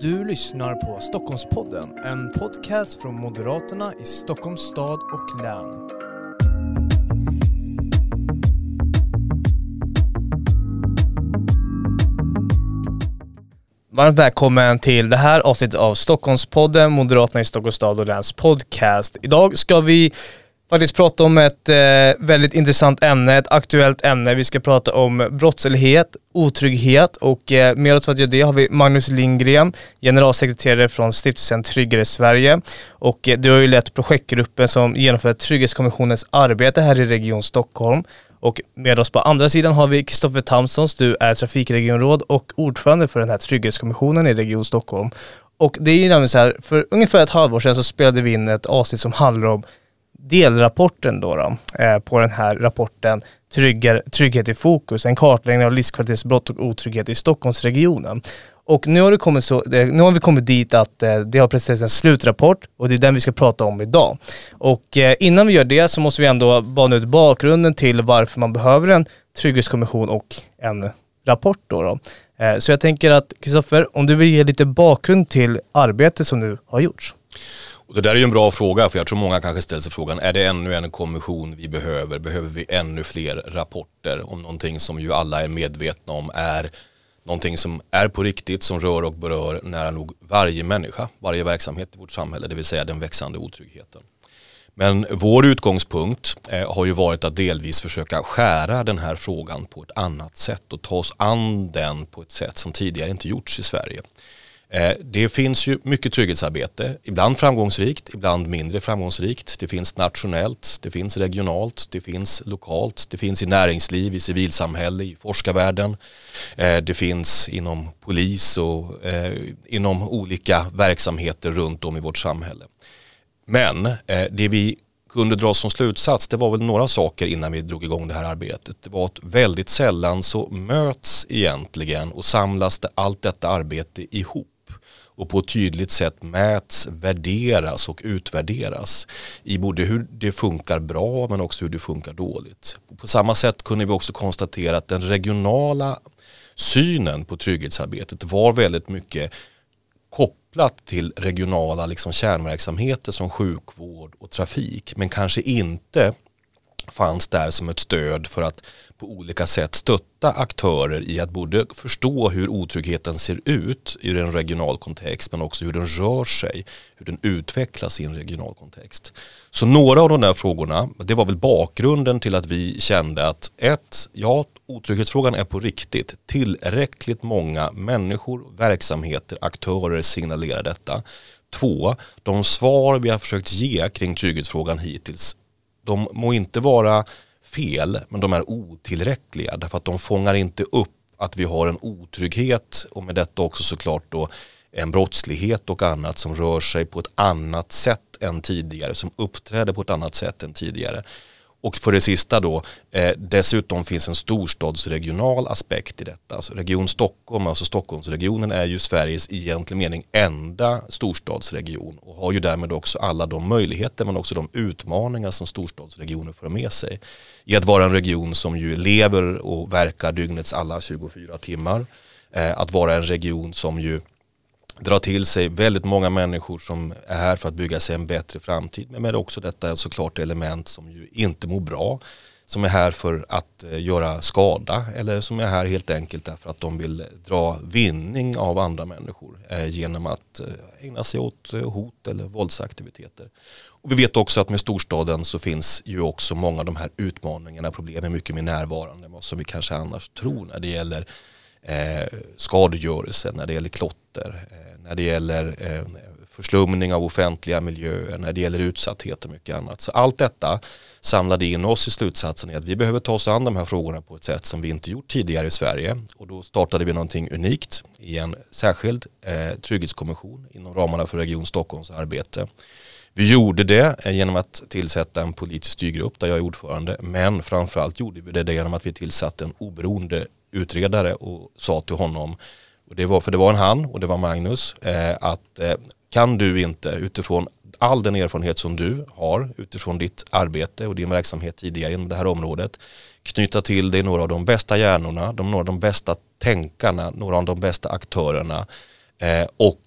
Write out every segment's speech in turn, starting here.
Du lyssnar på Stockholmspodden, en podcast från Moderaterna i Stockholms stad och län. Varmt välkommen till det här avsnittet av Stockholmspodden, Moderaterna i Stockholms stad och läns podcast. Idag ska vi faktiskt prata om ett eh, väldigt intressant ämne, ett aktuellt ämne. Vi ska prata om brottslighet, otrygghet och eh, med oss för att göra det har vi Magnus Lindgren, generalsekreterare från stiftelsen Tryggare Sverige och eh, du har ju lett projektgruppen som genomför Trygghetskommissionens arbete här i Region Stockholm. Och med oss på andra sidan har vi Kristoffer Tamsons, du är trafikregionråd och ordförande för den här Trygghetskommissionen i Region Stockholm. Och det är ju nämligen så här, för ungefär ett halvår sedan så spelade vi in ett avsnitt som handlar om delrapporten då, då eh, på den här rapporten Trygghet i fokus, en kartläggning av livskvalitetsbrott och otrygghet i Stockholmsregionen. Och nu har, det kommit så, eh, nu har vi kommit dit att eh, det har presenterats en slutrapport och det är den vi ska prata om idag. Och eh, innan vi gör det så måste vi ändå bana ut bakgrunden till varför man behöver en trygghetskommission och en rapport då. då. Så jag tänker att Kristoffer, om du vill ge lite bakgrund till arbetet som nu har gjorts. Och det där är ju en bra fråga för jag tror många kanske ställer sig frågan, är det ännu en kommission vi behöver? Behöver vi ännu fler rapporter om någonting som ju alla är medvetna om är någonting som är på riktigt, som rör och berör nära nog varje människa, varje verksamhet i vårt samhälle, det vill säga den växande otryggheten. Men vår utgångspunkt eh, har ju varit att delvis försöka skära den här frågan på ett annat sätt och ta oss an den på ett sätt som tidigare inte gjorts i Sverige. Eh, det finns ju mycket trygghetsarbete, ibland framgångsrikt, ibland mindre framgångsrikt. Det finns nationellt, det finns regionalt, det finns lokalt, det finns i näringsliv, i civilsamhälle, i forskarvärlden. Eh, det finns inom polis och eh, inom olika verksamheter runt om i vårt samhälle. Men det vi kunde dra som slutsats, det var väl några saker innan vi drog igång det här arbetet. Det var att väldigt sällan så möts egentligen och samlas det allt detta arbete ihop och på ett tydligt sätt mäts, värderas och utvärderas i både hur det funkar bra men också hur det funkar dåligt. På samma sätt kunde vi också konstatera att den regionala synen på trygghetsarbetet var väldigt mycket kopplat till regionala liksom kärnverksamheter som sjukvård och trafik men kanske inte fanns där som ett stöd för att på olika sätt stötta aktörer i att både förstå hur otryggheten ser ut i en regional kontext men också hur den rör sig, hur den utvecklas i en regional kontext. Så några av de där frågorna, det var väl bakgrunden till att vi kände att ett, ja, otrygghetsfrågan är på riktigt. Tillräckligt många människor, verksamheter, aktörer signalerar detta. Två, de svar vi har försökt ge kring trygghetsfrågan hittills de må inte vara fel men de är otillräckliga därför att de fångar inte upp att vi har en otrygghet och med detta också såklart då en brottslighet och annat som rör sig på ett annat sätt än tidigare, som uppträder på ett annat sätt än tidigare. Och för det sista då, eh, dessutom finns en storstadsregional aspekt i detta. Alltså Region Stockholm, alltså Stockholmsregionen är ju Sveriges i egentlig mening enda storstadsregion och har ju därmed också alla de möjligheter men också de utmaningar som storstadsregioner för med sig. I att vara en region som ju lever och verkar dygnets alla 24 timmar. Eh, att vara en region som ju dra till sig väldigt många människor som är här för att bygga sig en bättre framtid. Men med också detta såklart element som ju inte mår bra. Som är här för att eh, göra skada eller som är här helt enkelt därför att de vill dra vinning av andra människor eh, genom att eh, ägna sig åt hot eller våldsaktiviteter. Och vi vet också att med storstaden så finns ju också många av de här utmaningarna, problemen mycket mer närvarande än vad som vi kanske annars tror när det gäller eh, skadegörelse, när det gäller klotter, när det gäller eh, förslumning av offentliga miljöer, när det gäller utsatthet och mycket annat. Så allt detta samlade in oss i slutsatsen att vi behöver ta oss an de här frågorna på ett sätt som vi inte gjort tidigare i Sverige. Och då startade vi någonting unikt i en särskild eh, trygghetskommission inom ramarna för Region Stockholms arbete. Vi gjorde det eh, genom att tillsätta en politisk styrgrupp där jag är ordförande men framförallt gjorde vi det genom att vi tillsatte en oberoende utredare och sa till honom och det var, för det var en han och det var Magnus, eh, att eh, kan du inte utifrån all den erfarenhet som du har utifrån ditt arbete och din verksamhet tidigare inom det här området knyta till dig några av de bästa hjärnorna, de, några av de bästa tänkarna, några av de bästa aktörerna Eh, och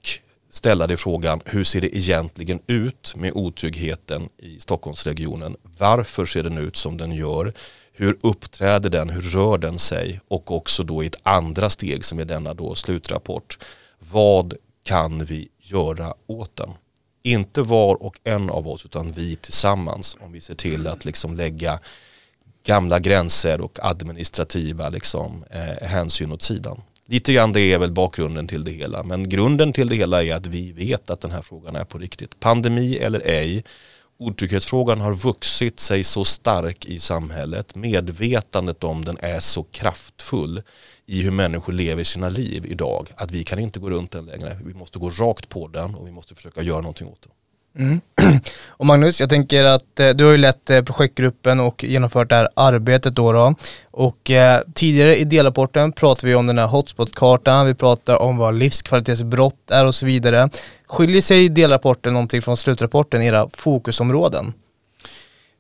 ställa dig frågan, hur ser det egentligen ut med otryggheten i Stockholmsregionen? Varför ser den ut som den gör? Hur uppträder den? Hur rör den sig? Och också då i ett andra steg som är denna då slutrapport. Vad kan vi göra åt den? Inte var och en av oss utan vi tillsammans om vi ser till att liksom lägga gamla gränser och administrativa liksom, eh, hänsyn åt sidan. Lite grann det är väl bakgrunden till det hela. Men grunden till det hela är att vi vet att den här frågan är på riktigt. Pandemi eller ej, otrygghetsfrågan har vuxit sig så stark i samhället. Medvetandet om den är så kraftfull i hur människor lever sina liv idag. Att vi kan inte gå runt den längre. Vi måste gå rakt på den och vi måste försöka göra någonting åt den. Mm. Och Magnus, jag tänker att eh, du har ju lett eh, projektgruppen och genomfört det här arbetet då. då. Och eh, tidigare i delrapporten pratade vi om den här hotspot-kartan, vi pratade om vad livskvalitetsbrott är och så vidare. Skiljer sig delrapporten någonting från slutrapporten, era fokusområden?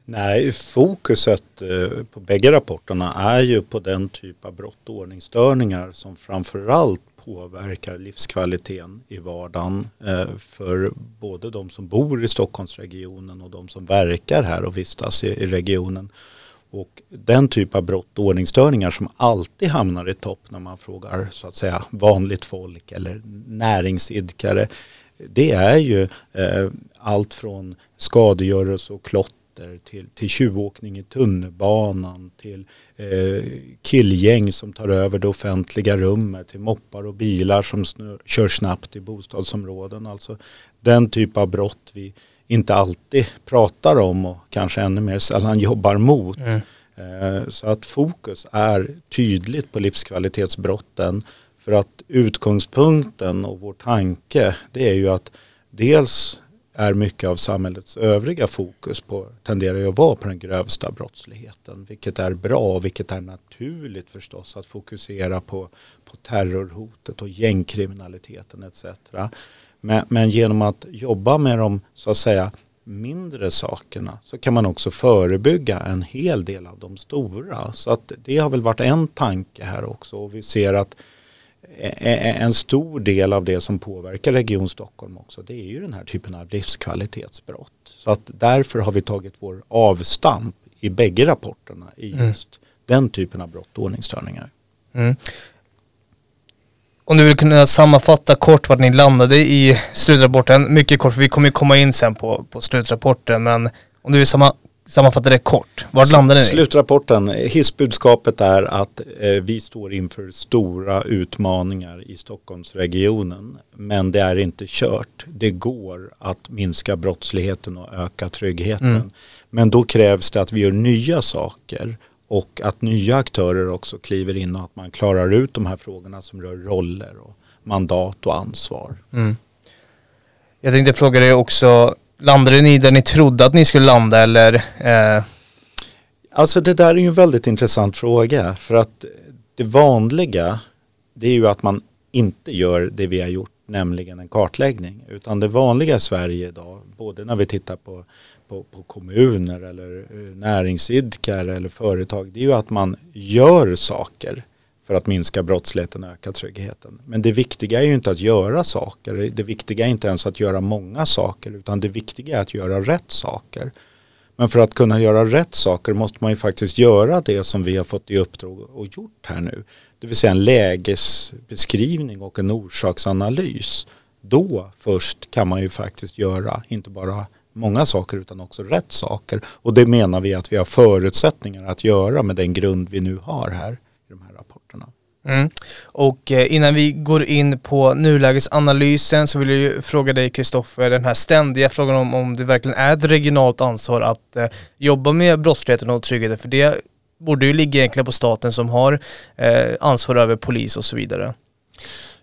Nej, fokuset eh, på bägge rapporterna är ju på den typ av brott och ordningsstörningar som framförallt påverkar livskvaliteten i vardagen eh, för både de som bor i Stockholmsregionen och de som verkar här och vistas i regionen. Och den typ av brott och ordningsstörningar som alltid hamnar i topp när man frågar så att säga vanligt folk eller näringsidkare det är ju eh, allt från skadegörelse och klotter till, till tjuvåkning i tunnelbanan, till eh, killgäng som tar över det offentliga rummet, till moppar och bilar som snur, kör snabbt i bostadsområden. Alltså den typ av brott vi inte alltid pratar om och kanske ännu mer sällan jobbar mot. Mm. Eh, så att fokus är tydligt på livskvalitetsbrotten för att utgångspunkten och vår tanke det är ju att dels är mycket av samhällets övriga fokus på, tenderar ju att vara på den grövsta brottsligheten. Vilket är bra och vilket är naturligt förstås att fokusera på, på terrorhotet och gängkriminaliteten etc. Men, men genom att jobba med de så att säga mindre sakerna så kan man också förebygga en hel del av de stora. Så att det har väl varit en tanke här också och vi ser att en stor del av det som påverkar Region Stockholm också det är ju den här typen av livskvalitetsbrott. Så att därför har vi tagit vår avstamp i bägge rapporterna i mm. just mm. den typen av brott och ordningsstörningar. Mm. Om du vill kunna sammanfatta kort vart ni landade i slutrapporten, mycket kort för vi kommer ju komma in sen på, på slutrapporten men om du vill samma, sammanfatta det kort, vart landade ni? Slutrapporten, hissbudskapet är att eh, vi står inför stora utmaningar i Stockholmsregionen. Men det är inte kört. Det går att minska brottsligheten och öka tryggheten. Mm. Men då krävs det att vi gör nya saker och att nya aktörer också kliver in och att man klarar ut de här frågorna som rör roller och mandat och ansvar. Mm. Jag tänkte fråga dig också, Landade ni där ni trodde att ni skulle landa eller? Eh? Alltså det där är ju en väldigt intressant fråga för att det vanliga det är ju att man inte gör det vi har gjort nämligen en kartläggning utan det vanliga i Sverige idag både när vi tittar på, på, på kommuner eller eh, näringsidkare eller företag det är ju att man gör saker för att minska brottsligheten och öka tryggheten. Men det viktiga är ju inte att göra saker. Det viktiga är inte ens att göra många saker utan det viktiga är att göra rätt saker. Men för att kunna göra rätt saker måste man ju faktiskt göra det som vi har fått i uppdrag och gjort här nu. Det vill säga en lägesbeskrivning och en orsaksanalys. Då först kan man ju faktiskt göra inte bara många saker utan också rätt saker. Och det menar vi att vi har förutsättningar att göra med den grund vi nu har här. Mm. Och eh, innan vi går in på nulägesanalysen så vill jag ju fråga dig Kristoffer, den här ständiga frågan om, om det verkligen är ett regionalt ansvar att eh, jobba med brottsligheten och tryggheten, för det borde ju ligga egentligen på staten som har eh, ansvar över polis och så vidare.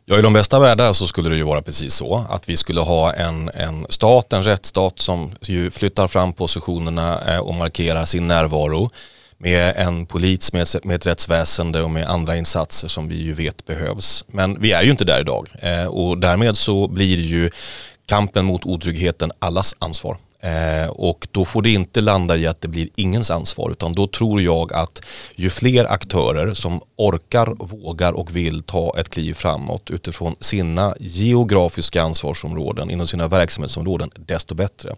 Ja, i de bästa världar så skulle det ju vara precis så att vi skulle ha en, en stat, en rättsstat som ju flyttar fram positionerna eh, och markerar sin närvaro med en polis, med, med ett rättsväsende och med andra insatser som vi ju vet behövs. Men vi är ju inte där idag eh, och därmed så blir ju kampen mot otryggheten allas ansvar. Eh, och då får det inte landa i att det blir ingens ansvar utan då tror jag att ju fler aktörer som orkar, vågar och vill ta ett kliv framåt utifrån sina geografiska ansvarsområden inom sina verksamhetsområden desto bättre.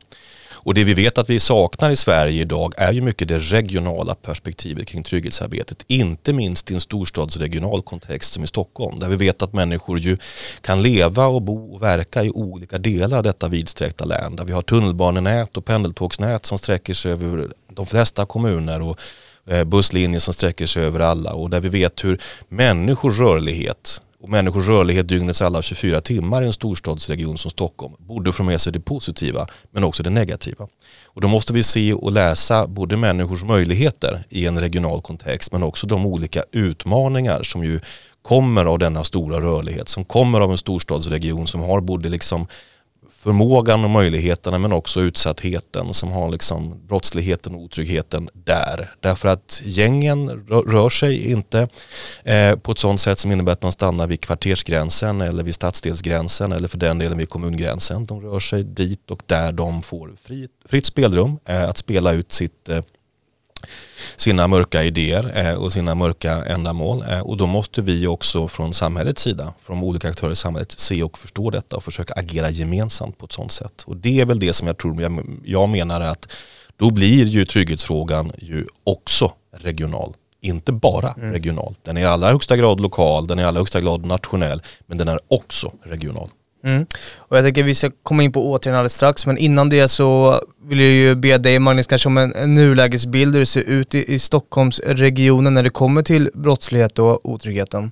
Och det vi vet att vi saknar i Sverige idag är ju mycket det regionala perspektivet kring trygghetsarbetet. Inte minst i en storstadsregional kontext som i Stockholm där vi vet att människor ju kan leva och bo och verka i olika delar av detta vidsträckta län. Där vi har tunnelbanenät och pendeltågsnät som sträcker sig över de flesta kommuner och eh, busslinjer som sträcker sig över alla och där vi vet hur människors rörlighet och människors rörlighet dygnets alla 24 timmar i en storstadsregion som Stockholm borde få med sig det positiva men också det negativa. Och då måste vi se och läsa både människors möjligheter i en regional kontext men också de olika utmaningar som ju kommer av denna stora rörlighet som kommer av en storstadsregion som har både liksom förmågan och möjligheterna men också utsattheten som har liksom brottsligheten och otryggheten där. Därför att gängen rör sig inte eh, på ett sådant sätt som innebär att de stannar vid kvartersgränsen eller vid stadsdelsgränsen eller för den delen vid kommungränsen. De rör sig dit och där de får fritt, fritt spelrum eh, att spela ut sitt eh, sina mörka idéer eh, och sina mörka ändamål. Eh, och då måste vi också från samhällets sida, från olika aktörer i samhället, se och förstå detta och försöka agera gemensamt på ett sådant sätt. Och det är väl det som jag tror, jag menar att då blir ju trygghetsfrågan ju också regional. Inte bara mm. regional. Den är i allra högsta grad lokal, den är i allra högsta grad nationell, men den är också regional. Mm. Och jag tänker vi ska komma in på åtgärden alldeles strax, men innan det så vill jag ju be dig Magnus kanske om en, en nulägesbild hur det ser ut i, i Stockholmsregionen när det kommer till brottslighet och otryggheten.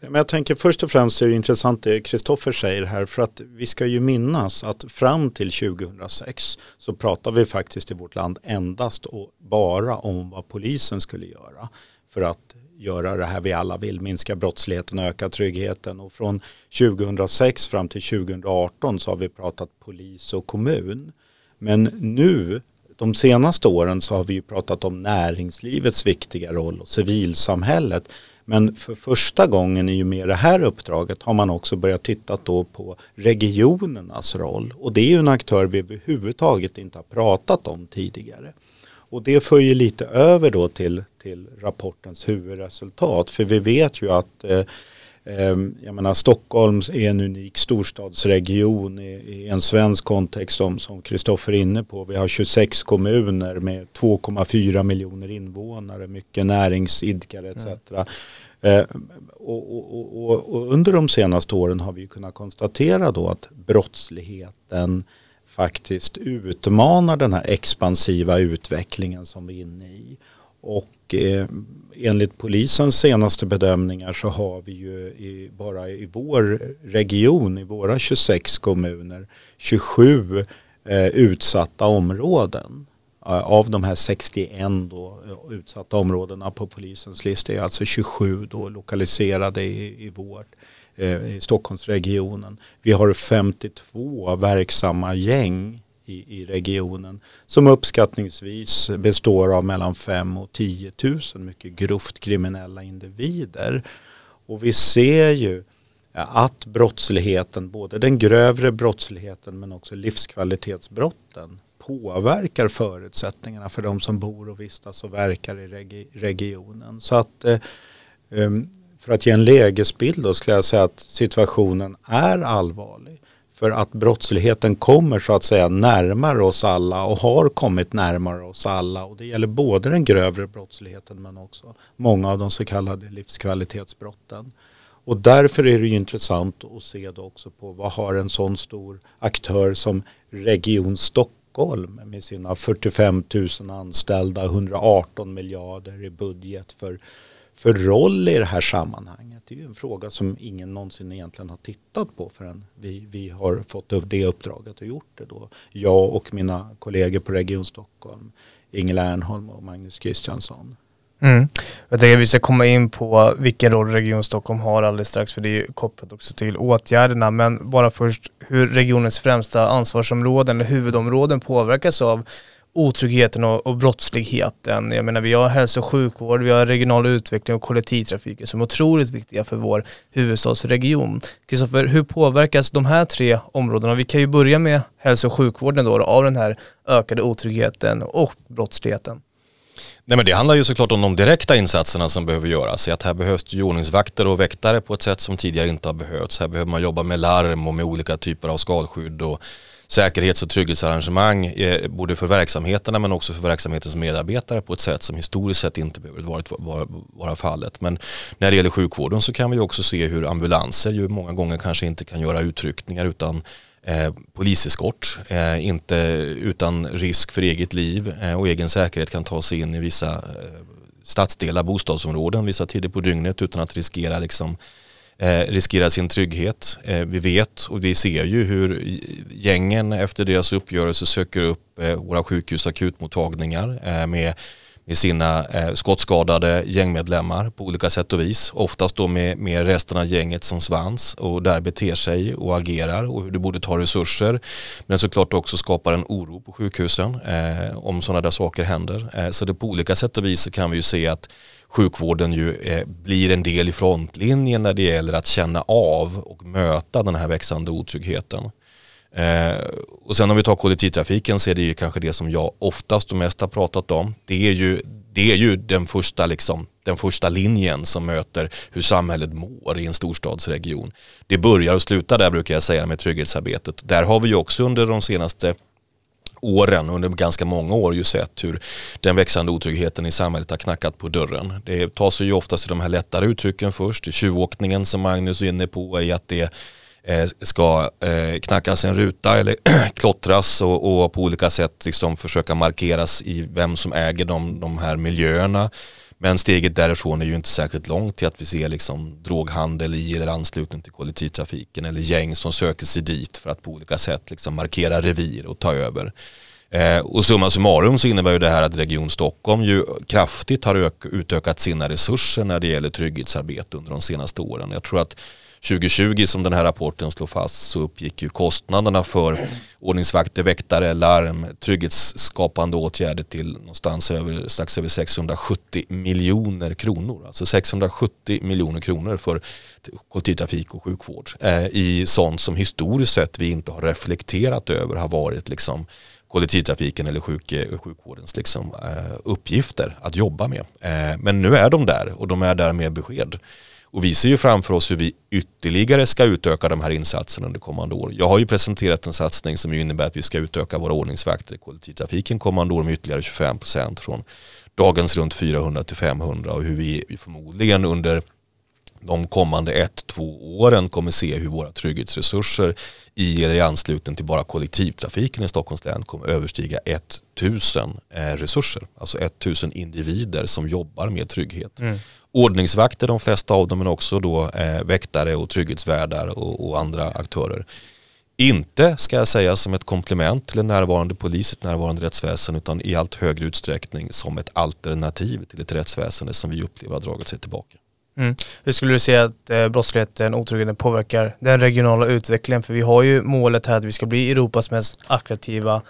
Men jag tänker först och främst är det intressant det Kristoffer säger här för att vi ska ju minnas att fram till 2006 så pratar vi faktiskt i vårt land endast och bara om vad polisen skulle göra för att göra det här vi alla vill, minska brottsligheten och öka tryggheten. Och från 2006 fram till 2018 så har vi pratat polis och kommun. Men nu, de senaste åren så har vi ju pratat om näringslivets viktiga roll och civilsamhället. Men för första gången i och med det här uppdraget har man också börjat titta då på regionernas roll. Och det är ju en aktör vi överhuvudtaget inte har pratat om tidigare. Och det för ju lite över då till, till rapportens huvudresultat. För vi vet ju att eh, eh jag menar, Stockholm är en unik storstadsregion i, en svensk kontext som Kristoffer är inne på. Vi har 26 kommuner med 2,4 miljoner invånare, mycket näringsidkare etc. Mm. Eh, och, och, och, och, under de senaste åren har vi kunnat konstatera då att brottsligheten faktiskt utmanar den här expansiva utvecklingen som vi är inne i. Och eh, enligt polisens senaste bedömningar så har vi ju i, bara i vår region, i våra 26 kommuner, 27 eh, utsatta områden. Eh, av de här 61 då, eh, utsatta områdena på polisens lista är alltså 27 då lokaliserade i, i vårt Eh, i Stockholmsregionen. Vi har 52 verksamma gäng i, i regionen som uppskattningsvis består av mellan 5 och 10 000 mycket grovt kriminella individer. Och vi ser ju att brottsligheten, både den grövre brottsligheten men också livskvalitetsbrotten påverkar förutsättningarna för de som bor och vistas och verkar i regi regionen. Så att eh, um, för att ge en lägesbild då skulle jag säga att situationen är allvarlig. För att brottsligheten kommer så att säga närmare oss alla och har kommit närmare oss alla. Och det gäller både den grövre brottsligheten men också många av de så kallade livskvalitetsbrotten. Och därför är det ju intressant att se då också på vad har en sån stor aktör som Region Stockholm med sina 45 000 anställda, 118 miljarder i budget för för roll i det här sammanhanget? Det är ju en fråga som ingen någonsin egentligen har tittat på förrän vi, vi har fått upp det uppdraget och gjort det då. Jag och mina kollegor på Region Stockholm, Ingela Ernholm och Magnus Christiansson. Mm. Jag tänker att vi ska komma in på vilken roll Region Stockholm har alldeles strax för det är kopplat också till åtgärderna men bara först hur regionens främsta ansvarsområden eller huvudområden påverkas av otryggheten och, och brottsligheten. Jag menar vi har hälso och sjukvård, vi har regional utveckling och kollektivtrafiken som är otroligt viktiga för vår huvudstadsregion. Kristoffer, hur påverkas de här tre områdena? Vi kan ju börja med hälso och sjukvården då, av den här ökade otryggheten och brottsligheten. Nej, men det handlar ju såklart om de direkta insatserna som behöver göras. Att här behövs det ordningsvakter och väktare på ett sätt som tidigare inte har behövts. Här behöver man jobba med larm och med olika typer av skalskydd och säkerhets och trygghetsarrangemang eh, både för verksamheterna men också för verksamhetens medarbetare på ett sätt som historiskt sett inte behöver varit, vara, vara fallet. Men när det gäller sjukvården så kan vi också se hur ambulanser ju många gånger kanske inte kan göra utryckningar utan eh, poliseskort, eh, inte utan risk för eget liv eh, och egen säkerhet kan ta sig in i vissa eh, stadsdelar, bostadsområden vissa tider på dygnet utan att riskera liksom eh, Eh, riskerar sin trygghet. Eh, vi vet och vi ser ju hur gängen efter deras uppgörelse söker upp eh, våra sjukhus akutmottagningar eh, med med sina eh, skottskadade gängmedlemmar på olika sätt och vis. Oftast då med, med resten av gänget som svans och där beter sig och agerar och hur det borde ta resurser. Men såklart också skapar en oro på sjukhusen eh, om sådana där saker händer. Eh, så det på olika sätt och vis så kan vi ju se att sjukvården ju eh, blir en del i frontlinjen när det gäller att känna av och möta den här växande otryggheten. Eh, och sen om vi tar kollektivtrafiken så är det ju kanske det som jag oftast och mest har pratat om. Det är ju, det är ju den, första liksom, den första linjen som möter hur samhället mår i en storstadsregion. Det börjar och slutar där brukar jag säga med trygghetsarbetet. Där har vi ju också under de senaste åren, under ganska många år, ju sett hur den växande otryggheten i samhället har knackat på dörren. Det tas ju oftast i de här lättare uttrycken först. Tjuvåkningen som Magnus är inne på i att det eh, ska eh, knackas en ruta eller klottras och, och, på olika sätt liksom försöka markeras i vem som äger de, de här miljöerna. Men steget därifrån är ju inte särskilt långt till att vi ser liksom droghandel i eller anslutning till kollektivtrafiken eller gäng som söker sig dit för att på olika sätt liksom markera revir och ta över. Eh, och summa summarum så innebär ju det här att Region Stockholm ju kraftigt har utökat sina resurser när det gäller trygghetsarbete under de senaste åren. Jag tror att 2020 som den här rapporten slår fast så uppgick ju kostnaderna för ordningsvakter, väktare, larm, trygghetsskapande åtgärder till någonstans över, strax över 670 miljoner kronor. Alltså 670 miljoner kronor för kollektivtrafik och sjukvård eh, i sånt som historiskt sett vi inte har reflekterat över har varit liksom kollektivtrafiken eller sjuk, sjukvårdens liksom, eh, uppgifter att jobba med. Eh, men nu är de där och de är där med besked. Och vi ser ju framför oss hur vi ytterligare ska utöka de här insatserna under kommande år. Jag har ju presenterat en satsning som innebär att vi ska utöka våra ordningsvakter i kollektivtrafiken kommande år med ytterligare 25 procent från dagens runt 400 till 500 och hur vi förmodligen under de kommande ett, två åren kommer se hur våra trygghetsresurser i eller i anslutning till bara kollektivtrafiken i Stockholms län kommer överstiga 1000 eh, resurser. Alltså 1000 individer som jobbar med trygghet. Mm ordningsvakter de flesta av dem men också då eh, väktare och trygghetsvärdar och, och, andra aktörer. Inte ska jag säga som ett komplement till en närvarande polis, ett närvarande rättsväsen utan i allt högre utsträckning som ett alternativ till ett rättsväsende som vi upplever har dragit sig tillbaka. Mm. Hur skulle du säga att eh, brottsligheten, otryggheten påverkar den regionala utvecklingen? För vi har ju målet här att vi ska bli Europas mest attraktiva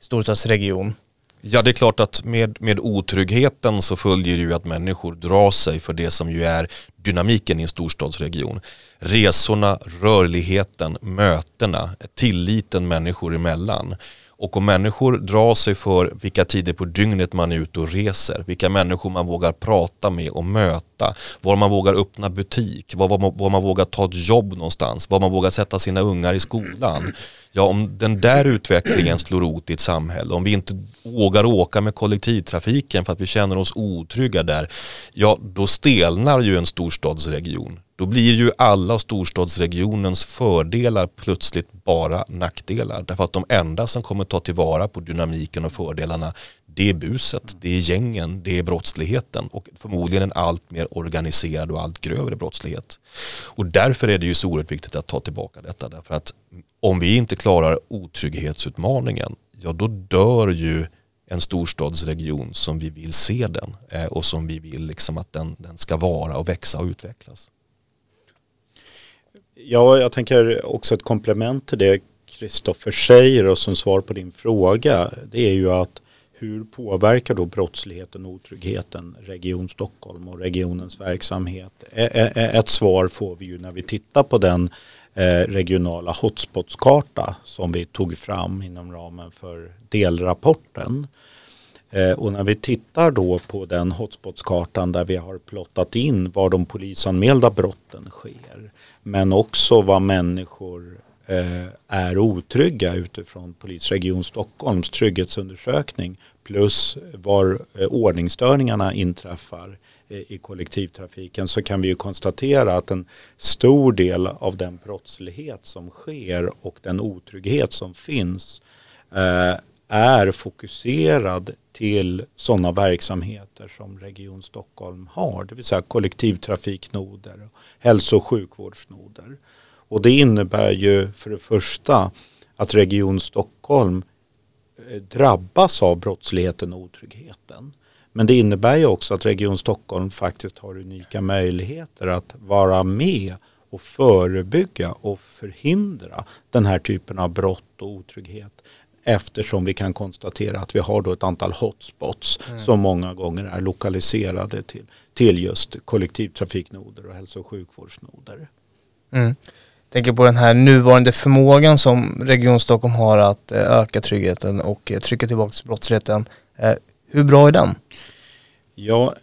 storstadsregion. Ja det är klart att med, med otryggheten så följer ju att människor drar sig för det som ju är dynamiken i en storstadsregion. Resorna, rörligheten, mötena, tilliten människor emellan. Och om människor drar sig för vilka tider på dygnet man är ute och reser, vilka människor man vågar prata med och möta, var man vågar öppna butik, var, man, var man vågar ta ett jobb någonstans, var man vågar sätta sina ungar i skolan. Ja, om den där utvecklingen slår rot i ett samhälle, om vi inte vågar åka med kollektivtrafiken för att vi känner oss otrygga där, ja då stelnar ju en storstadsregion. Då blir ju alla storstadsregionens fördelar plötsligt bara nackdelar. Därför att de enda som kommer ta tillvara på dynamiken och fördelarna det är buset, det är gängen, det är brottsligheten och förmodligen en allt mer organiserad och allt grövre brottslighet. Och därför är det ju så oerhört viktigt att ta tillbaka detta. Därför att om vi inte klarar otrygghetsutmaningen, ja då dör ju en storstadsregion som vi vill se den eh, och som vi vill liksom att den, den ska vara och växa och utvecklas. Ja, jag tänker också ett komplement till det Kristoffer säger och som svar på din fråga det är ju att hur påverkar då brottsligheten och otryggheten Region Stockholm och regionens verksamhet? Ett svar får vi ju när vi tittar på den eh, regionala hotspotskarta som vi tog fram inom ramen för delrapporten. Eh, och när vi tittar då på den hotspotskartan där vi har plottat in var de polisanmälda brotten sker men också vad människor eh, är otrygga utifrån Polisregion Stockholms trygghetsundersökning plus var eh, ordningsstörningarna inträffar eh, i kollektivtrafiken så kan vi ju konstatera att en stor del av den brottslighet som sker och den otrygghet som finns eh, är fokuserad till sådana verksamheter som Region Stockholm har, det vill säga kollektivtrafiknoder och hälso och sjukvårdsnoder. Och det innebär ju för det första att Region Stockholm eh, drabbas av brottsligheten och otryggheten. Men det innebär ju också att Region Stockholm faktiskt har unika möjligheter att vara med och förebygga och förhindra den här typen av brott och otrygghet eftersom vi kan konstatera att vi har då ett antal hotspots mm. som många gånger är lokaliserade till, till just kollektivtrafiknoder och hälso och sjukvårdsnoder. Mm. Tänker på den här nuvarande förmågan som Region Stockholm har att eh, öka tryggheten och eh, trycka tillbaka brottsligheten. Eh, hur bra är den? Ja,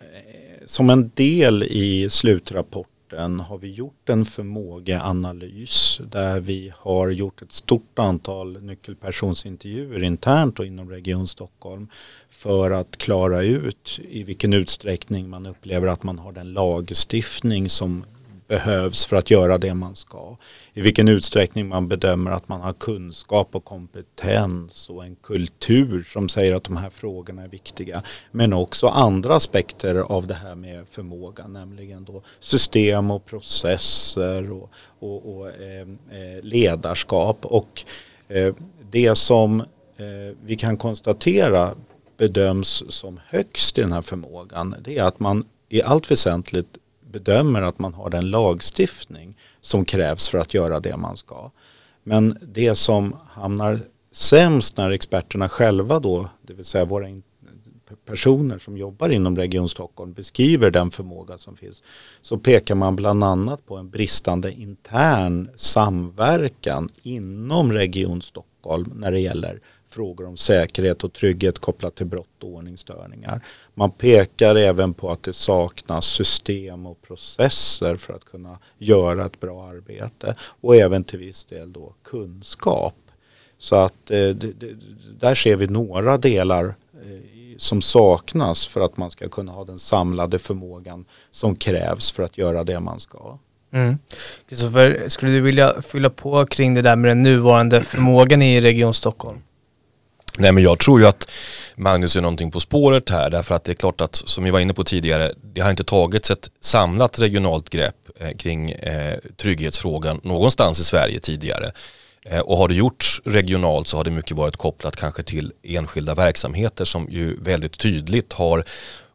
som en del i slutrapporten rapporten har vi gjort en förmågeanalys där vi har gjort ett stort antal nyckelpersonsintervjuer internt och inom Region Stockholm för att klara ut i vilken utsträckning man upplever att man har den lagstiftning som behövs för att göra det man ska. I vilken utsträckning man bedömer att man har kunskap och kompetens och en kultur som säger att de här frågorna är viktiga. Men också andra aspekter av det här med förmåga, nämligen då system och processer och, och, och eh, eh ledarskap. Och eh, det som eh, vi kan konstatera bedöms som högst i den här förmågan det är att man i allt väsentligt bedömer att man har den lagstiftning som krävs för att göra det man ska. Men det som hamnar sämst när experterna själva då, det vill säga våra personer som jobbar inom Region Stockholm beskriver den förmåga som finns så pekar man bland annat på en bristande intern samverkan inom Region Stockholm när det gäller frågor om säkerhet och trygghet kopplat till brott och ordningsstörningar. Man pekar även på att det saknas system och processer för att kunna göra ett bra arbete och även till viss del då kunskap. Så att eh, det, det, där ser vi några delar eh, som saknas för att man ska kunna ha den samlade förmågan som krävs för att göra det man ska. Mm. Kristoffer, mm. skulle du vilja fylla på kring det där med den nuvarande förmågan i Region Stockholm? Nej men jag tror ju att Magnus är någonting på spåret här därför att det är klart att som vi var inne på tidigare det har inte tagits ett samlat regionalt grepp eh, kring eh, trygghetsfrågan någonstans i Sverige tidigare. Eh, och har det gjorts regionalt så har det mycket varit kopplat kanske till enskilda verksamheter som ju väldigt tydligt har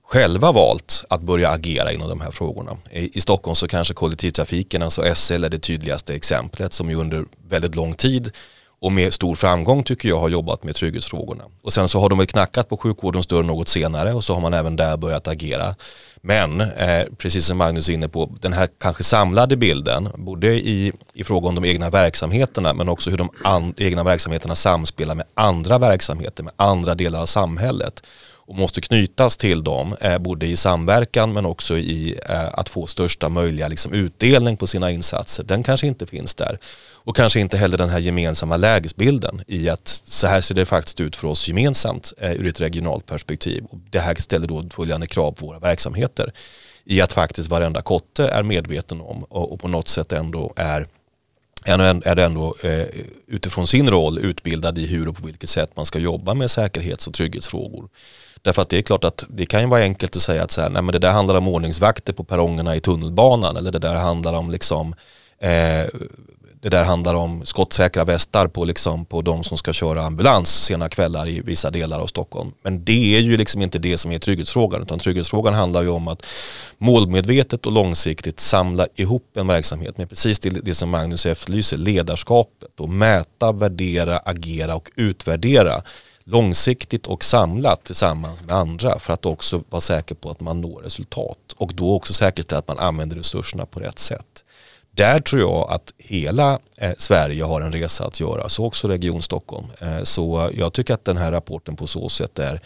själva valt att börja agera inom de här frågorna. I, I Stockholm så kanske kollektivtrafiken, alltså SL är det tydligaste exemplet som ju under väldigt lång tid och med stor framgång tycker jag har jobbat med trygghetsfrågorna. Och sen så har de väl knackat på sjukvårdens dörr något senare och så har man även där börjat agera. Men eh, precis som Magnus är inne på, den här kanske samlade bilden, både i, i fråga om de egna verksamheterna men också hur de an, egna verksamheterna samspelar med andra verksamheter, med andra delar av samhället och måste knytas till dem, eh, både i samverkan men också i eh, att få största möjliga liksom, utdelning på sina insatser. Den kanske inte finns där. Och kanske inte heller den här gemensamma lägesbilden i att så här ser det faktiskt ut för oss gemensamt eh, ur ett regionalt perspektiv. Och det här ställer då följande krav på våra verksamheter i att faktiskt varenda kotte är medveten om och, och på något sätt ändå är är det ändå eh, utifrån sin roll utbildad i hur och på vilket sätt man ska jobba med säkerhets och trygghetsfrågor. Därför att det är klart att det kan ju vara enkelt att säga att så här, nej men det där handlar om ordningsvakter på perrongerna i tunnelbanan eller det där handlar om liksom eh, det där handlar om skottsäkra västar på, liksom, på de som ska köra ambulans sena kvällar i vissa delar av Stockholm. Men det är ju liksom inte det som är trygghetsfrågan utan trygghetsfrågan handlar ju om att målmedvetet och långsiktigt samla ihop en verksamhet med precis det, det som Magnus efterlyser, ledarskapet och mäta, värdera, agera och utvärdera långsiktigt och samlat tillsammans med andra för att också vara säker på att man når resultat och då också säkerställa att man använder resurserna på rätt sätt. Där tror jag att hela eh, Sverige har en resa att göra, så också Region Stockholm. Eh, så jag tycker att den här rapporten på så sätt är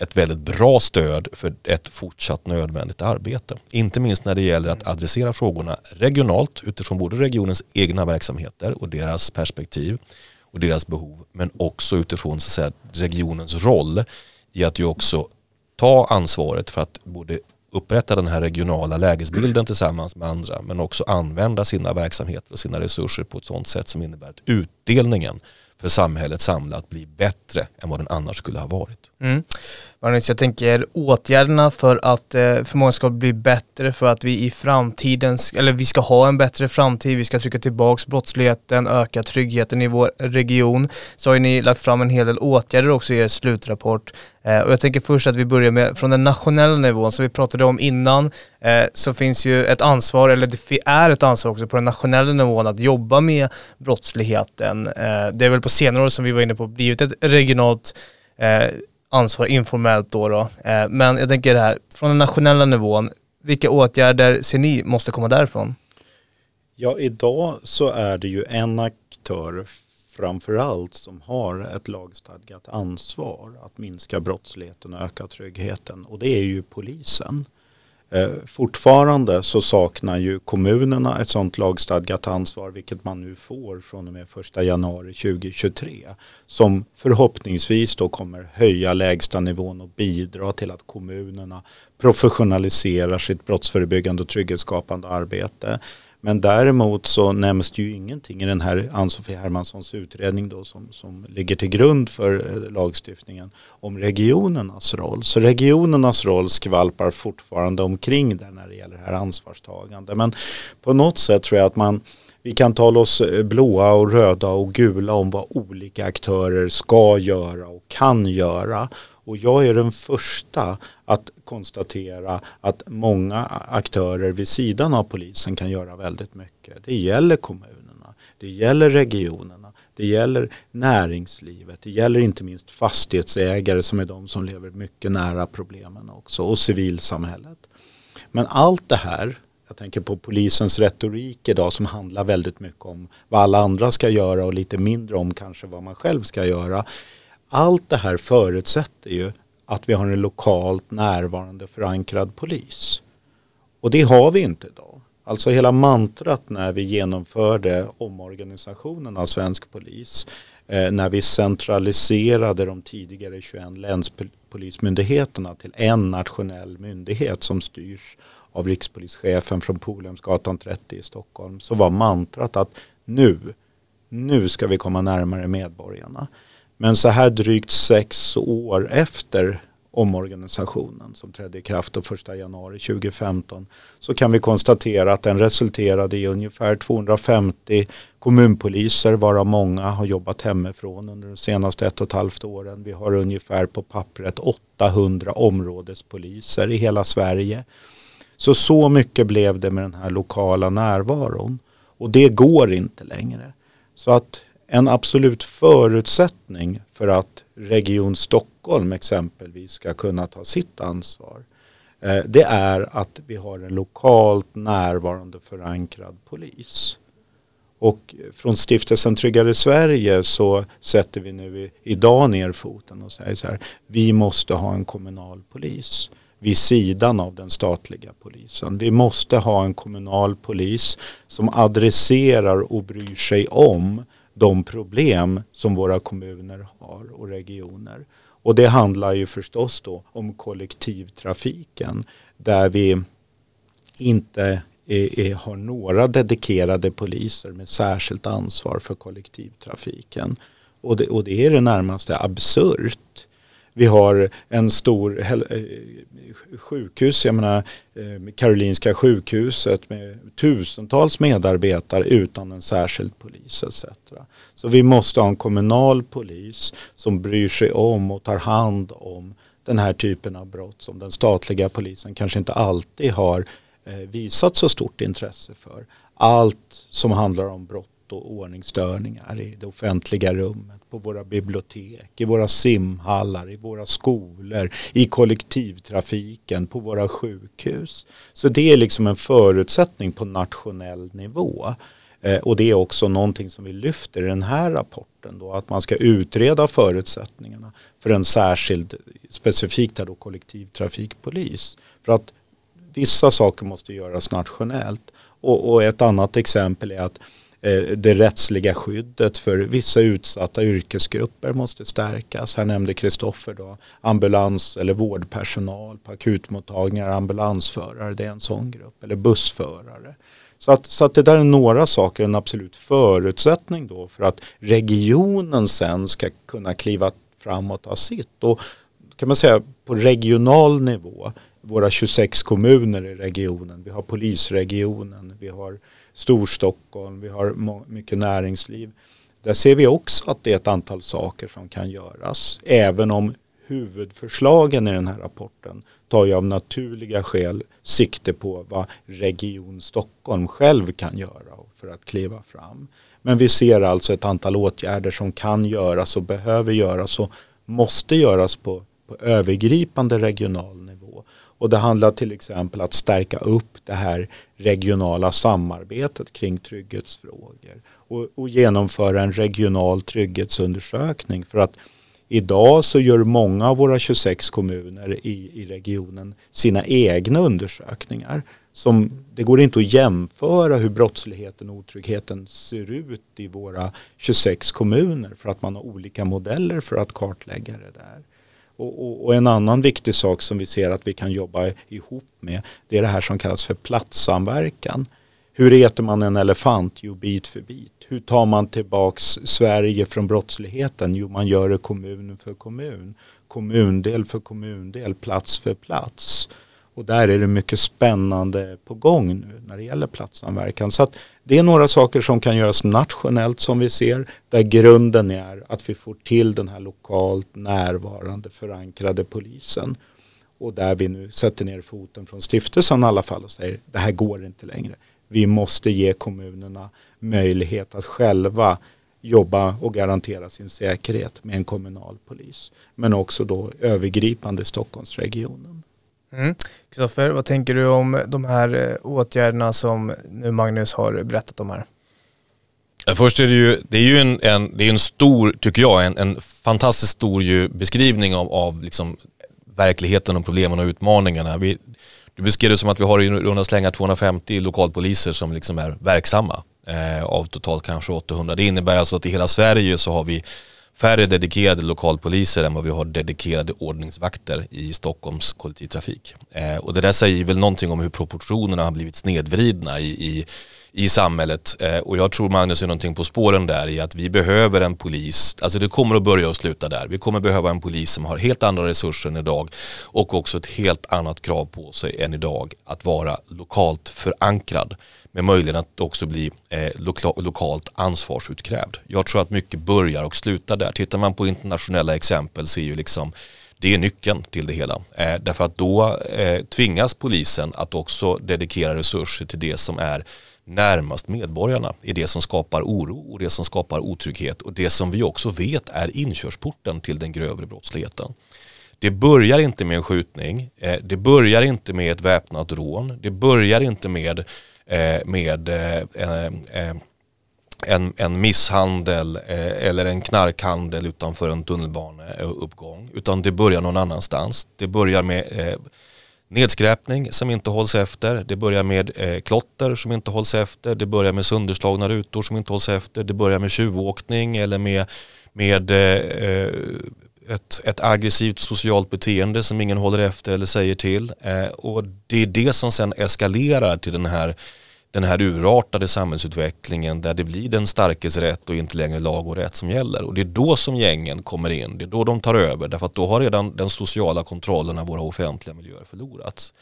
ett väldigt bra stöd för ett fortsatt nödvändigt arbete. Inte minst när det gäller att adressera frågorna regionalt utifrån både regionens egna verksamheter och deras perspektiv och deras behov men också utifrån så att säga, regionens roll i att ju också ta ansvaret för att både upprätta den här regionala lägesbilden tillsammans med andra men också använda sina verksamheter och sina resurser på ett sådant sätt som innebär att utdelningen för samhället samlat blir bättre än vad den annars skulle ha varit. Mm. Magnus, jag tänker åtgärderna för att eh, ska bli bättre för att vi i framtiden, eller vi ska ha en bättre framtid, vi ska trycka tillbaks brottsligheten, öka tryggheten i vår region. Så har ni lagt fram en hel del åtgärder också i er slutrapport. Eh, och jag tänker först att vi börjar med från den nationella nivån som vi pratade om innan eh, så finns ju ett ansvar, eller det är ett ansvar också på den nationella nivån att jobba med brottsligheten. Eh, det är väl på senare år som vi var inne på blivit ett regionalt eh, ansvar informellt då. då. Eh, men jag tänker det här, från den nationella nivån, vilka åtgärder ser ni måste komma därifrån? Ja, idag så är det ju en aktör framförallt som har ett lagstadgat ansvar att minska brottsligheten och öka tryggheten och det är ju polisen. Eh, fortfarande så saknar ju kommunerna ett sådant lagstadgat ansvar vilket man nu får från och med 1 januari 2023 som förhoppningsvis då kommer höja lägstanivån och bidra till att kommunerna professionaliserar sitt brottsförebyggande och trygghetsskapande arbete. Men däremot så nämns det ju ingenting i den här Ann-Sofie Hermanssons utredning då som, som ligger till grund för eh, lagstiftningen om regionernas roll. Så regionernas roll skvalpar fortfarande omkring där när det gäller det här ansvarstagande. Men på något sätt tror jag att man vi kan tala oss eh, blåa och röda och gula om vad olika aktörer ska göra och kan göra. Och jag är den första att konstatera att många aktörer vid sidan av polisen kan göra väldigt mycket. Det gäller kommunerna, det gäller regionerna, det gäller näringslivet, det gäller inte minst fastighetsägare som är de som lever mycket nära problemen också och civilsamhället. Men allt det här jag tänker på polisens retorik idag som handlar väldigt mycket om vad alla andra ska göra och lite mindre om kanske vad man själv ska göra. Allt det här förutsätter ju att vi har en lokalt närvarande förankrad polis. Och det har vi inte idag. Alltså hela mantrat när vi genomförde omorganisationen av svensk polis, eh, när vi centraliserade de tidigare 21 länspolismyndigheterna till en nationell myndighet som styrs av rikspolischefen från Polhemsgatan 30 i Stockholm, så var mantrat att nu, nu ska vi komma närmare medborgarna. Men så här drygt sex år efter omorganisationen som trädde i kraft den 1 januari 2015 så kan vi konstatera att den resulterade i ungefär 250 kommunpoliser varav många har jobbat hemifrån under de senaste ett och ett halvt åren. Vi har ungefär på pappret 800 områdespoliser i hela Sverige. Så så mycket blev det med den här lokala närvaron och det går inte längre. Så att en absolut förutsättning för att Region Stockholm exempelvis ska kunna ta sitt ansvar eh, det är att vi har en lokalt närvarande förankrad polis. Och från stiftelsen Tryggare Sverige så sätter vi nu idag ner foten och säger så här, vi måste ha en kommunal polis vid sidan av den statliga polisen. Vi måste ha en kommunal polis som adresserar och bryr sig om de problem som våra kommuner har och regioner. Och det handlar ju förstås då om kollektivtrafiken där vi inte är, är, har några dedikerade poliser med särskilt ansvar för kollektivtrafiken. Och det, och det är det närmaste absurt vi har en stor eh, sjukhus, jag menar eh, Karolinska sjukhuset med tusentals medarbetare utan en särskild polis etc. Så vi måste ha en kommunal polis som bryr sig om och tar hand om den här typen av brott som den statliga polisen kanske inte alltid har eh, visat så stort intresse för. Allt som handlar om brott brott och ordningsstörningar i det offentliga rummet, på våra bibliotek, i våra simhallar, i våra skolor, i kollektivtrafiken, på våra sjukhus. Så det är liksom en förutsättning på nationell nivå. Eh, och det är också någonting som vi lyfter i den här rapporten då, att man ska utreda förutsättningarna för en särskild, specifikt här då kollektivtrafikpolis. För att vissa saker måste göras nationellt och, och ett annat exempel är att eh, Eh, det rättsliga skyddet för vissa utsatta yrkesgrupper måste stärkas. Här nämnde Kristoffer då ambulans eller vårdpersonal på akutmottagningar, ambulansförare, det är en sån grupp, eller bussförare. Så att, så att det där är några saker, en absolut förutsättning då för att regionen sen ska kunna kliva framåt ta sitt. Och kan man säga på regional nivå, våra 26 kommuner i regionen, vi har polisregionen, vi har Storstockholm, vi har mycket näringsliv. Där ser vi också att det är ett antal saker som kan göras. Även om huvudförslagen i den här rapporten tar ju av naturliga skäl sikte på vad Region Stockholm själv kan göra för att kliva fram. Men vi ser alltså ett antal åtgärder som kan göras och behöver göras och måste göras på, på övergripande regional nivå. Och det handlar till exempel att stärka upp det här regionala samarbetet kring trygghetsfrågor och, och genomföra en regional trygghetsundersökning för att Idag så gör många av våra 26 kommuner i, i regionen sina egna undersökningar. Som, det går inte att jämföra hur brottsligheten och otryggheten ser ut i våra 26 kommuner för att man har olika modeller för att kartlägga det där. Och, och, och, en annan viktig sak som vi ser att vi kan jobba ihop med det är det här som kallas för platssamverkan. Hur äter man en elefant? Jo, bit för bit. Hur tar man tillbaks Sverige från brottsligheten? Jo, man gör det kommun för kommun. Kommundel för kommundel, plats för plats. Och där är det mycket spännande på gång nu när det gäller platssamverkan. Så att det är några saker som kan göras nationellt som vi ser. Där grunden är att vi får till den här lokalt närvarande förankrade polisen. Och där vi nu sätter ner foten från stiftelsen i alla fall och säger det här går inte längre vi måste ge kommunerna möjlighet att själva jobba och garantera sin säkerhet med en kommunal polis. Men också då övergripande Stockholmsregionen. Mm. Kristoffer, mm. vad tänker du om de här eh, åtgärderna som nu Magnus har berättat om här? Först är det ju, det är ju en, en, det är en stor, tycker jag, en, en fantastiskt stor ju beskrivning av, av liksom verkligheten och problemen och utmaningarna. Vi, du beskrev det som att vi har i runda slängar 250 lokalpoliser som liksom är verksamma eh, av totalt kanske 800. Det innebär alltså att i hela Sverige så har vi färre dedikerade lokalpoliser än vad vi har dedikerade ordningsvakter i Stockholms kollektivtrafik. Eh, och det där säger väl någonting om hur proportionerna har blivit snedvridna i, i i samhället. Eh, och jag tror Magnus är någonting på spåren där i att vi behöver en polis, alltså det kommer att börja och sluta där. Vi kommer behöva en polis som har helt andra resurser än idag och också ett helt annat krav på sig än idag att vara lokalt förankrad med möjligheten att också bli eh, loka lokalt ansvarsutkrävd. Jag tror att mycket börjar och slutar där. Tittar man på internationella exempel ser ju liksom det är nyckeln till det hela. Eh, därför att då eh, tvingas polisen att också dedikera resurser till det som är närmast medborgarna i det som skapar oro och det som skapar otrygghet och det som vi också vet är inkörsporten till den grövre brottsligheten. Det börjar inte med en skjutning, eh, det börjar inte med ett väpnat rån, det börjar inte med, Eh, med eh, eh, en, en misshandel eh, eller en knarkhandel utanför en tunnelbaneuppgång. Utan det börjar någon annanstans. Det börjar med Nedskräpning som inte hålls efter, det börjar med eh, klotter som inte hålls efter, det börjar med sönderslagna rutor som inte hålls efter, det börjar med tjuvåkning eller med, med eh, ett, ett aggressivt socialt beteende som ingen håller efter eller säger till. Eh, och det är det som sen eskalerar till den här den här urartade samhällsutvecklingen där det blir den starkes rätt och inte längre lag och rätt som gäller. Och det är då som gängen kommer in, det är då de tar över därför att då har redan den sociala kontrollen av våra offentliga miljöer förlorats.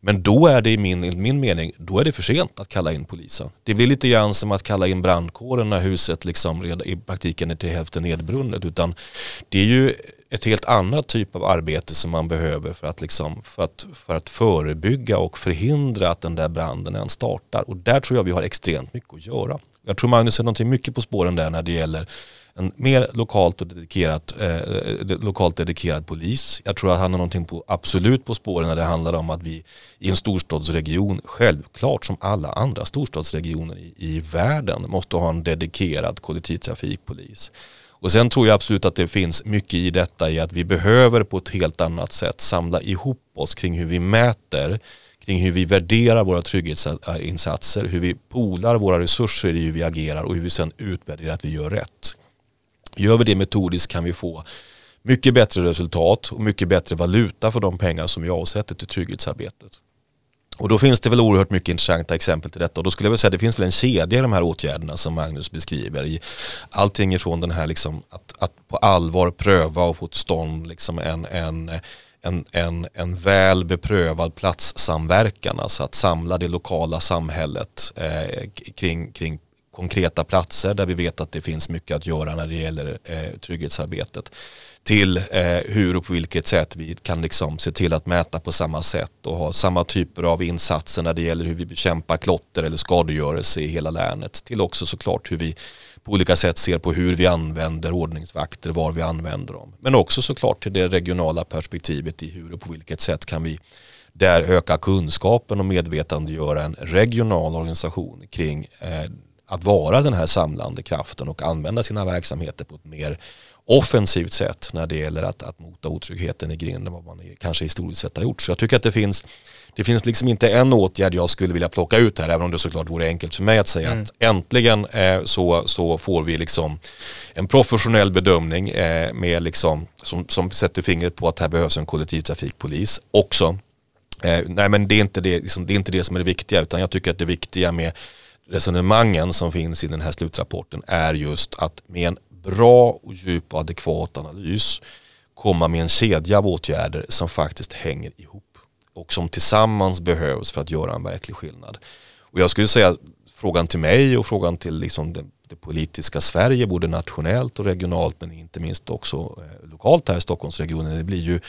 Men då är det i min, min mening, då är det för sent att kalla in polisen. Det blir lite grann som att kalla in brandkåren när huset liksom i praktiken är till hälften nedbrunnet. Utan det är ju ett helt annat typ av arbete som man behöver för att, liksom, för, att, för att förebygga och förhindra att den där branden ens startar. Och där tror jag vi har extremt mycket att göra. Jag tror Magnus är någonting mycket på spåren där när det gäller en mer lokalt och dedikerat, eh, eh lokalt dedikerad polis. Jag tror att han har någonting på, absolut på spåren när det handlar om att vi i en storstadsregion, självklart som alla andra storstadsregioner i, i världen, måste ha en dedikerad kollektivtrafikpolis. Och sen tror jag absolut att det finns mycket i detta i att vi behöver på ett helt annat sätt samla ihop oss kring hur vi mäter, kring hur vi värderar våra trygghetsinsatser, hur vi polar våra resurser i hur vi agerar och hur vi sen utvärderar att vi gör rätt. Gör vi det metodiskt kan vi få mycket bättre resultat och mycket bättre valuta för de pengar som vi avsätter till trygghetsarbetet. Och då finns det väl oerhört mycket intressanta exempel till detta och då skulle jag vilja säga att det finns väl en kedja i de här åtgärderna som Magnus beskriver. I allting ifrån den här liksom att, att på allvar pröva och få till stånd liksom en, en, en, en, en väl beprövad platssamverkan, alltså att samla det lokala samhället eh, kring, kring konkreta platser där vi vet att det finns mycket att göra när det gäller eh, trygghetsarbetet till eh, hur och på vilket sätt vi kan liksom se till att mäta på samma sätt och ha samma typer av insatser när det gäller hur vi bekämpar klotter eller skadegörelse i hela länet till också såklart hur vi på olika sätt ser på hur vi använder ordningsvakter, var vi använder dem. Men också såklart till det regionala perspektivet i hur och på vilket sätt kan vi där öka kunskapen och medvetandegöra en regional organisation kring eh, att vara den här samlande kraften och använda sina verksamheter på ett mer offensivt sätt när det gäller att, att mota otryggheten i grinden vad man kanske historiskt sett har gjort. Så jag tycker att det finns det finns liksom inte en åtgärd jag skulle vilja plocka ut här, även om det såklart vore enkelt för mig att säga mm. att äntligen eh, så, så får vi liksom en professionell bedömning eh, med liksom, som, som sätter fingret på att här behövs en kollektivtrafikpolis också. Eh, nej men det är, inte det, liksom, det är inte det som är det viktiga, utan jag tycker att det viktiga med resonemangen som finns i den här slutrapporten är just att med en bra och djup och adekvat analys komma med en kedja av åtgärder som faktiskt hänger ihop och som tillsammans behövs för att göra en verklig skillnad. Och jag skulle säga frågan till mig och frågan till liksom det, det politiska Sverige, både nationellt och regionalt men inte minst också eh, lokalt här i Stockholmsregionen, det blir ju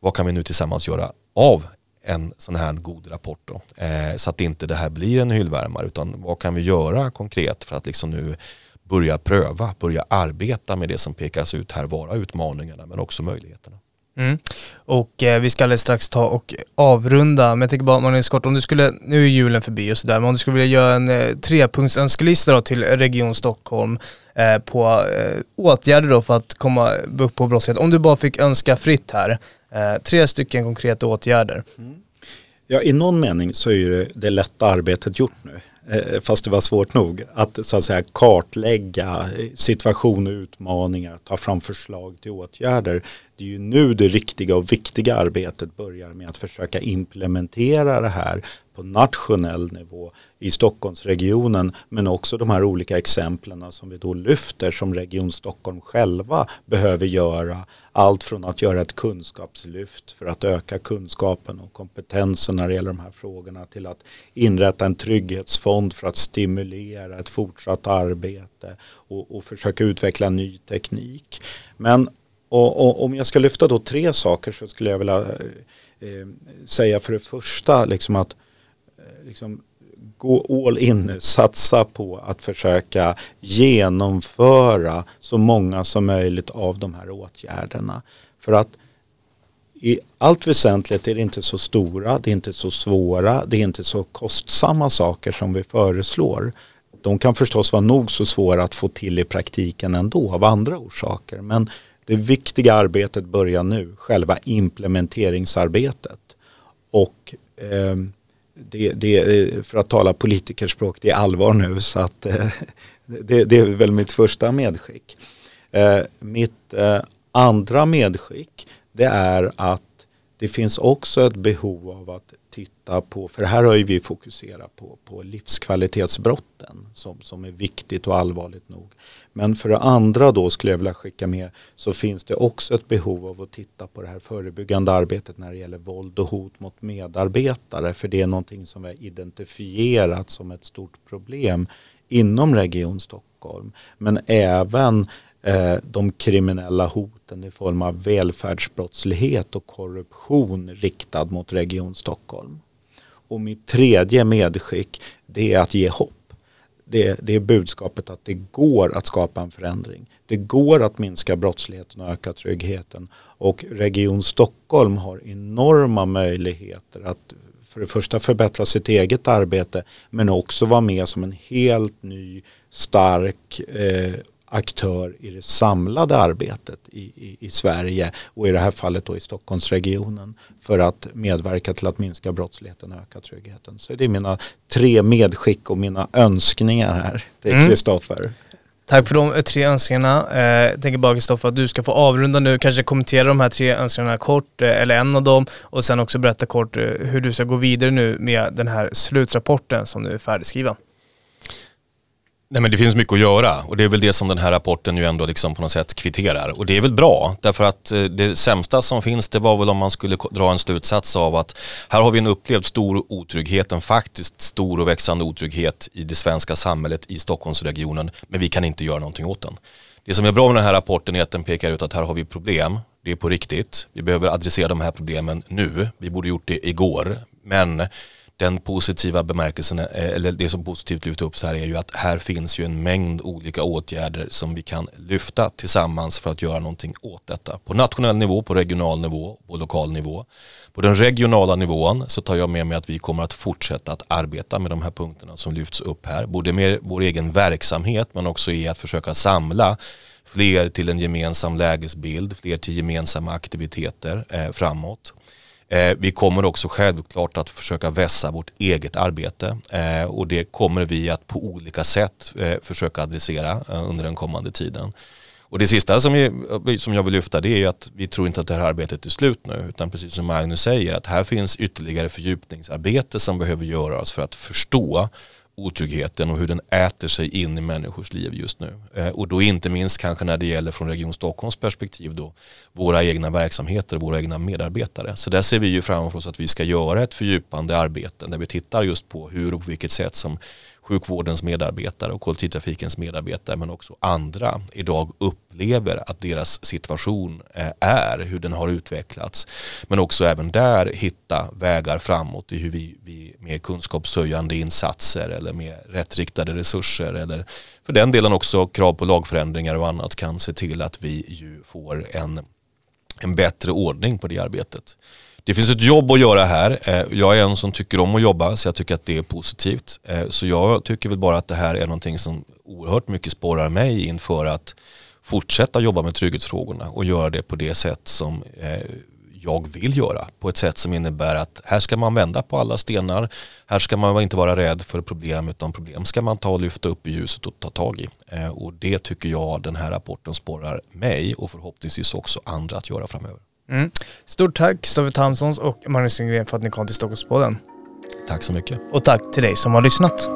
vad kan vi nu tillsammans göra av en sån här god rapport då. Eh, så att inte det här blir en hyllvärmare utan vad kan vi göra konkret för att liksom nu börja pröva, börja arbeta med det som pekas ut här vara utmaningarna men också möjligheterna. Mm. Och eh, vi ska alldeles strax ta och avrunda, men jag tänker bara Magnus Kort, om du skulle, nu är julen förbi och sådär, men om du skulle vilja göra en eh, trepunktsönskelista då till Region Stockholm eh, på eh, åtgärder då för att komma upp på brottslighet. Om du bara fick önska fritt här, Eh, tre stycken konkreta åtgärder. Mm. Ja, i någon mening så är det, det lätta arbetet gjort nu. Eh, fast det var svårt nog. Att så att säga kartlägga situation och utmaningar, ta fram förslag till åtgärder. Det är ju nu det riktiga och viktiga arbetet börjar med att försöka implementera det här på nationell nivå i Stockholmsregionen men också de här olika exemplen som vi då lyfter som Region Stockholm själva behöver göra. Allt från att göra ett kunskapslyft för att öka kunskapen och kompetensen när det gäller de här frågorna till att inrätta en trygghetsfond för att stimulera ett fortsatt arbete och, och försöka utveckla ny teknik. Men och, och, om jag ska lyfta då tre saker så skulle jag vilja eh, eh säga för det första liksom att eh, liksom, gå all in satsa på att försöka genomföra så många som möjligt av de här åtgärderna. För att i allt väsentligt är det inte så stora, det är inte så svåra, det är inte så kostsamma saker som vi föreslår. De kan förstås vara nog så svåra att få till i praktiken ändå av andra orsaker. Men det viktiga arbetet börjar nu, själva implementeringsarbetet. Och eh, det, det, eh, för att tala politikerspråk, det är allvar nu så att eh, det, det, är väl mitt första medskick. Eh, mitt eh, andra medskick det är att det finns också ett behov av att titta på, för här har ju vi fokuserat på, på livskvalitetsbrotten som, som är viktigt och allvarligt nog. Men för det andra då skulle jag vilja skicka med så finns det också ett behov av att titta på det här förebyggande arbetet när det gäller våld och hot mot medarbetare. För det är någonting som vi har identifierat som ett stort problem inom Region Stockholm. Men även Eh, de kriminella hoten i form av välfärdsbrottslighet och korruption riktad mot Region Stockholm. Och mitt tredje medskick det är att ge hopp. Det, det är budskapet att det går att skapa en förändring. Det går att minska brottsligheten och öka tryggheten. Och Region Stockholm har enorma möjligheter att för det första förbättra sitt eget arbete men också vara med som en helt ny stark eh, aktör i det samlade arbetet i, i, i, Sverige och i det här fallet då i Stockholmsregionen för att medverka till att minska brottsligheten och öka tryggheten. Så det är mina tre medskick och mina önskningar här till Kristoffer. Mm. Tack för de tre önskningarna. Eh, jag tänker bara Kristoffer att du ska få avrunda nu, kanske kommentera de här tre önskningarna kort, eh, eller en av dem, och sen också berätta kort eh, hur du ska gå vidare nu med den här slutrapporten som nu är färdigskriven. Nej men det finns mycket att göra. Och det är väl det som den här rapporten ju ändå liksom på något sätt kvitterar. Och det är väl bra därför att eh, det sämsta som finns det var väl om man skulle dra en slutsats av att här har vi en upplevd stor otrygghet, en faktiskt stor och växande otrygghet i det svenska samhället i Stockholmsregionen. Men vi kan inte göra någonting åt den. Det som är bra med den här rapporten är att den pekar ut att här har vi problem, det är på riktigt, vi behöver adressera de här problemen nu, vi borde gjort det igår. Men den positiva bemärkelsen, eh, eller det som positivt lyfts upp så här är ju att här finns ju en mängd olika åtgärder som vi kan lyfta tillsammans för att göra någonting åt detta. På nationell nivå, på regional nivå, på lokal nivå. På den regionala nivån så tar jag med mig att vi kommer att fortsätta att arbeta med de här punkterna som lyfts upp här. Både med vår egen verksamhet men också i att försöka samla fler till en gemensam lägesbild, fler till gemensamma aktiviteter eh, framåt. Eh, vi kommer också självklart att försöka vässa vårt eget arbete eh, och det kommer vi att på olika sätt eh, försöka adressera under den kommande tiden. Och det sista som, vi, som jag vill lyfta det är att vi tror inte att det här arbetet är slut nu utan precis som Magnus säger att här finns ytterligare fördjupningsarbete som behöver göras för att förstå otryggheten och hur den äter sig in i människors liv just nu. Eh, och då inte minst kanske när det gäller från Region Stockholms perspektiv då våra egna verksamheter, våra egna medarbetare. Så där ser vi ju framför oss att vi ska göra ett fördjupande arbete där vi tittar just på hur och på vilket sätt som sjukvårdens medarbetare och kollektivtrafikens medarbetare men också andra idag upplever att deras situation eh, är, hur den har utvecklats. Men också även där hitta vägar framåt i hur vi, vi med kunskapshöjande insatser eller med rättriktade resurser eller för den delen också krav på lagförändringar och annat kan se till att vi ju får en, en bättre ordning på det arbetet. Det finns ett jobb att göra här. Eh, jag är en som tycker om att jobba så jag tycker att det är positivt. Eh, så jag tycker väl bara att det här är någonting som oerhört mycket spårar mig inför att fortsätta jobba med trygghetsfrågorna och göra det på det sätt som eh, jag vill göra. På ett sätt som innebär att här ska man vända på alla stenar. Här ska man inte vara rädd för problem utan problem ska man ta och lyfta upp i ljuset och ta tag i. Och det tycker jag den här rapporten spårar mig och förhoppningsvis också andra att göra framöver. Mm. Stort tack Stoffe Tamsons och Magnus Lindgren för att ni kom till Stockholmspodden. Tack så mycket. Och tack till dig som har lyssnat.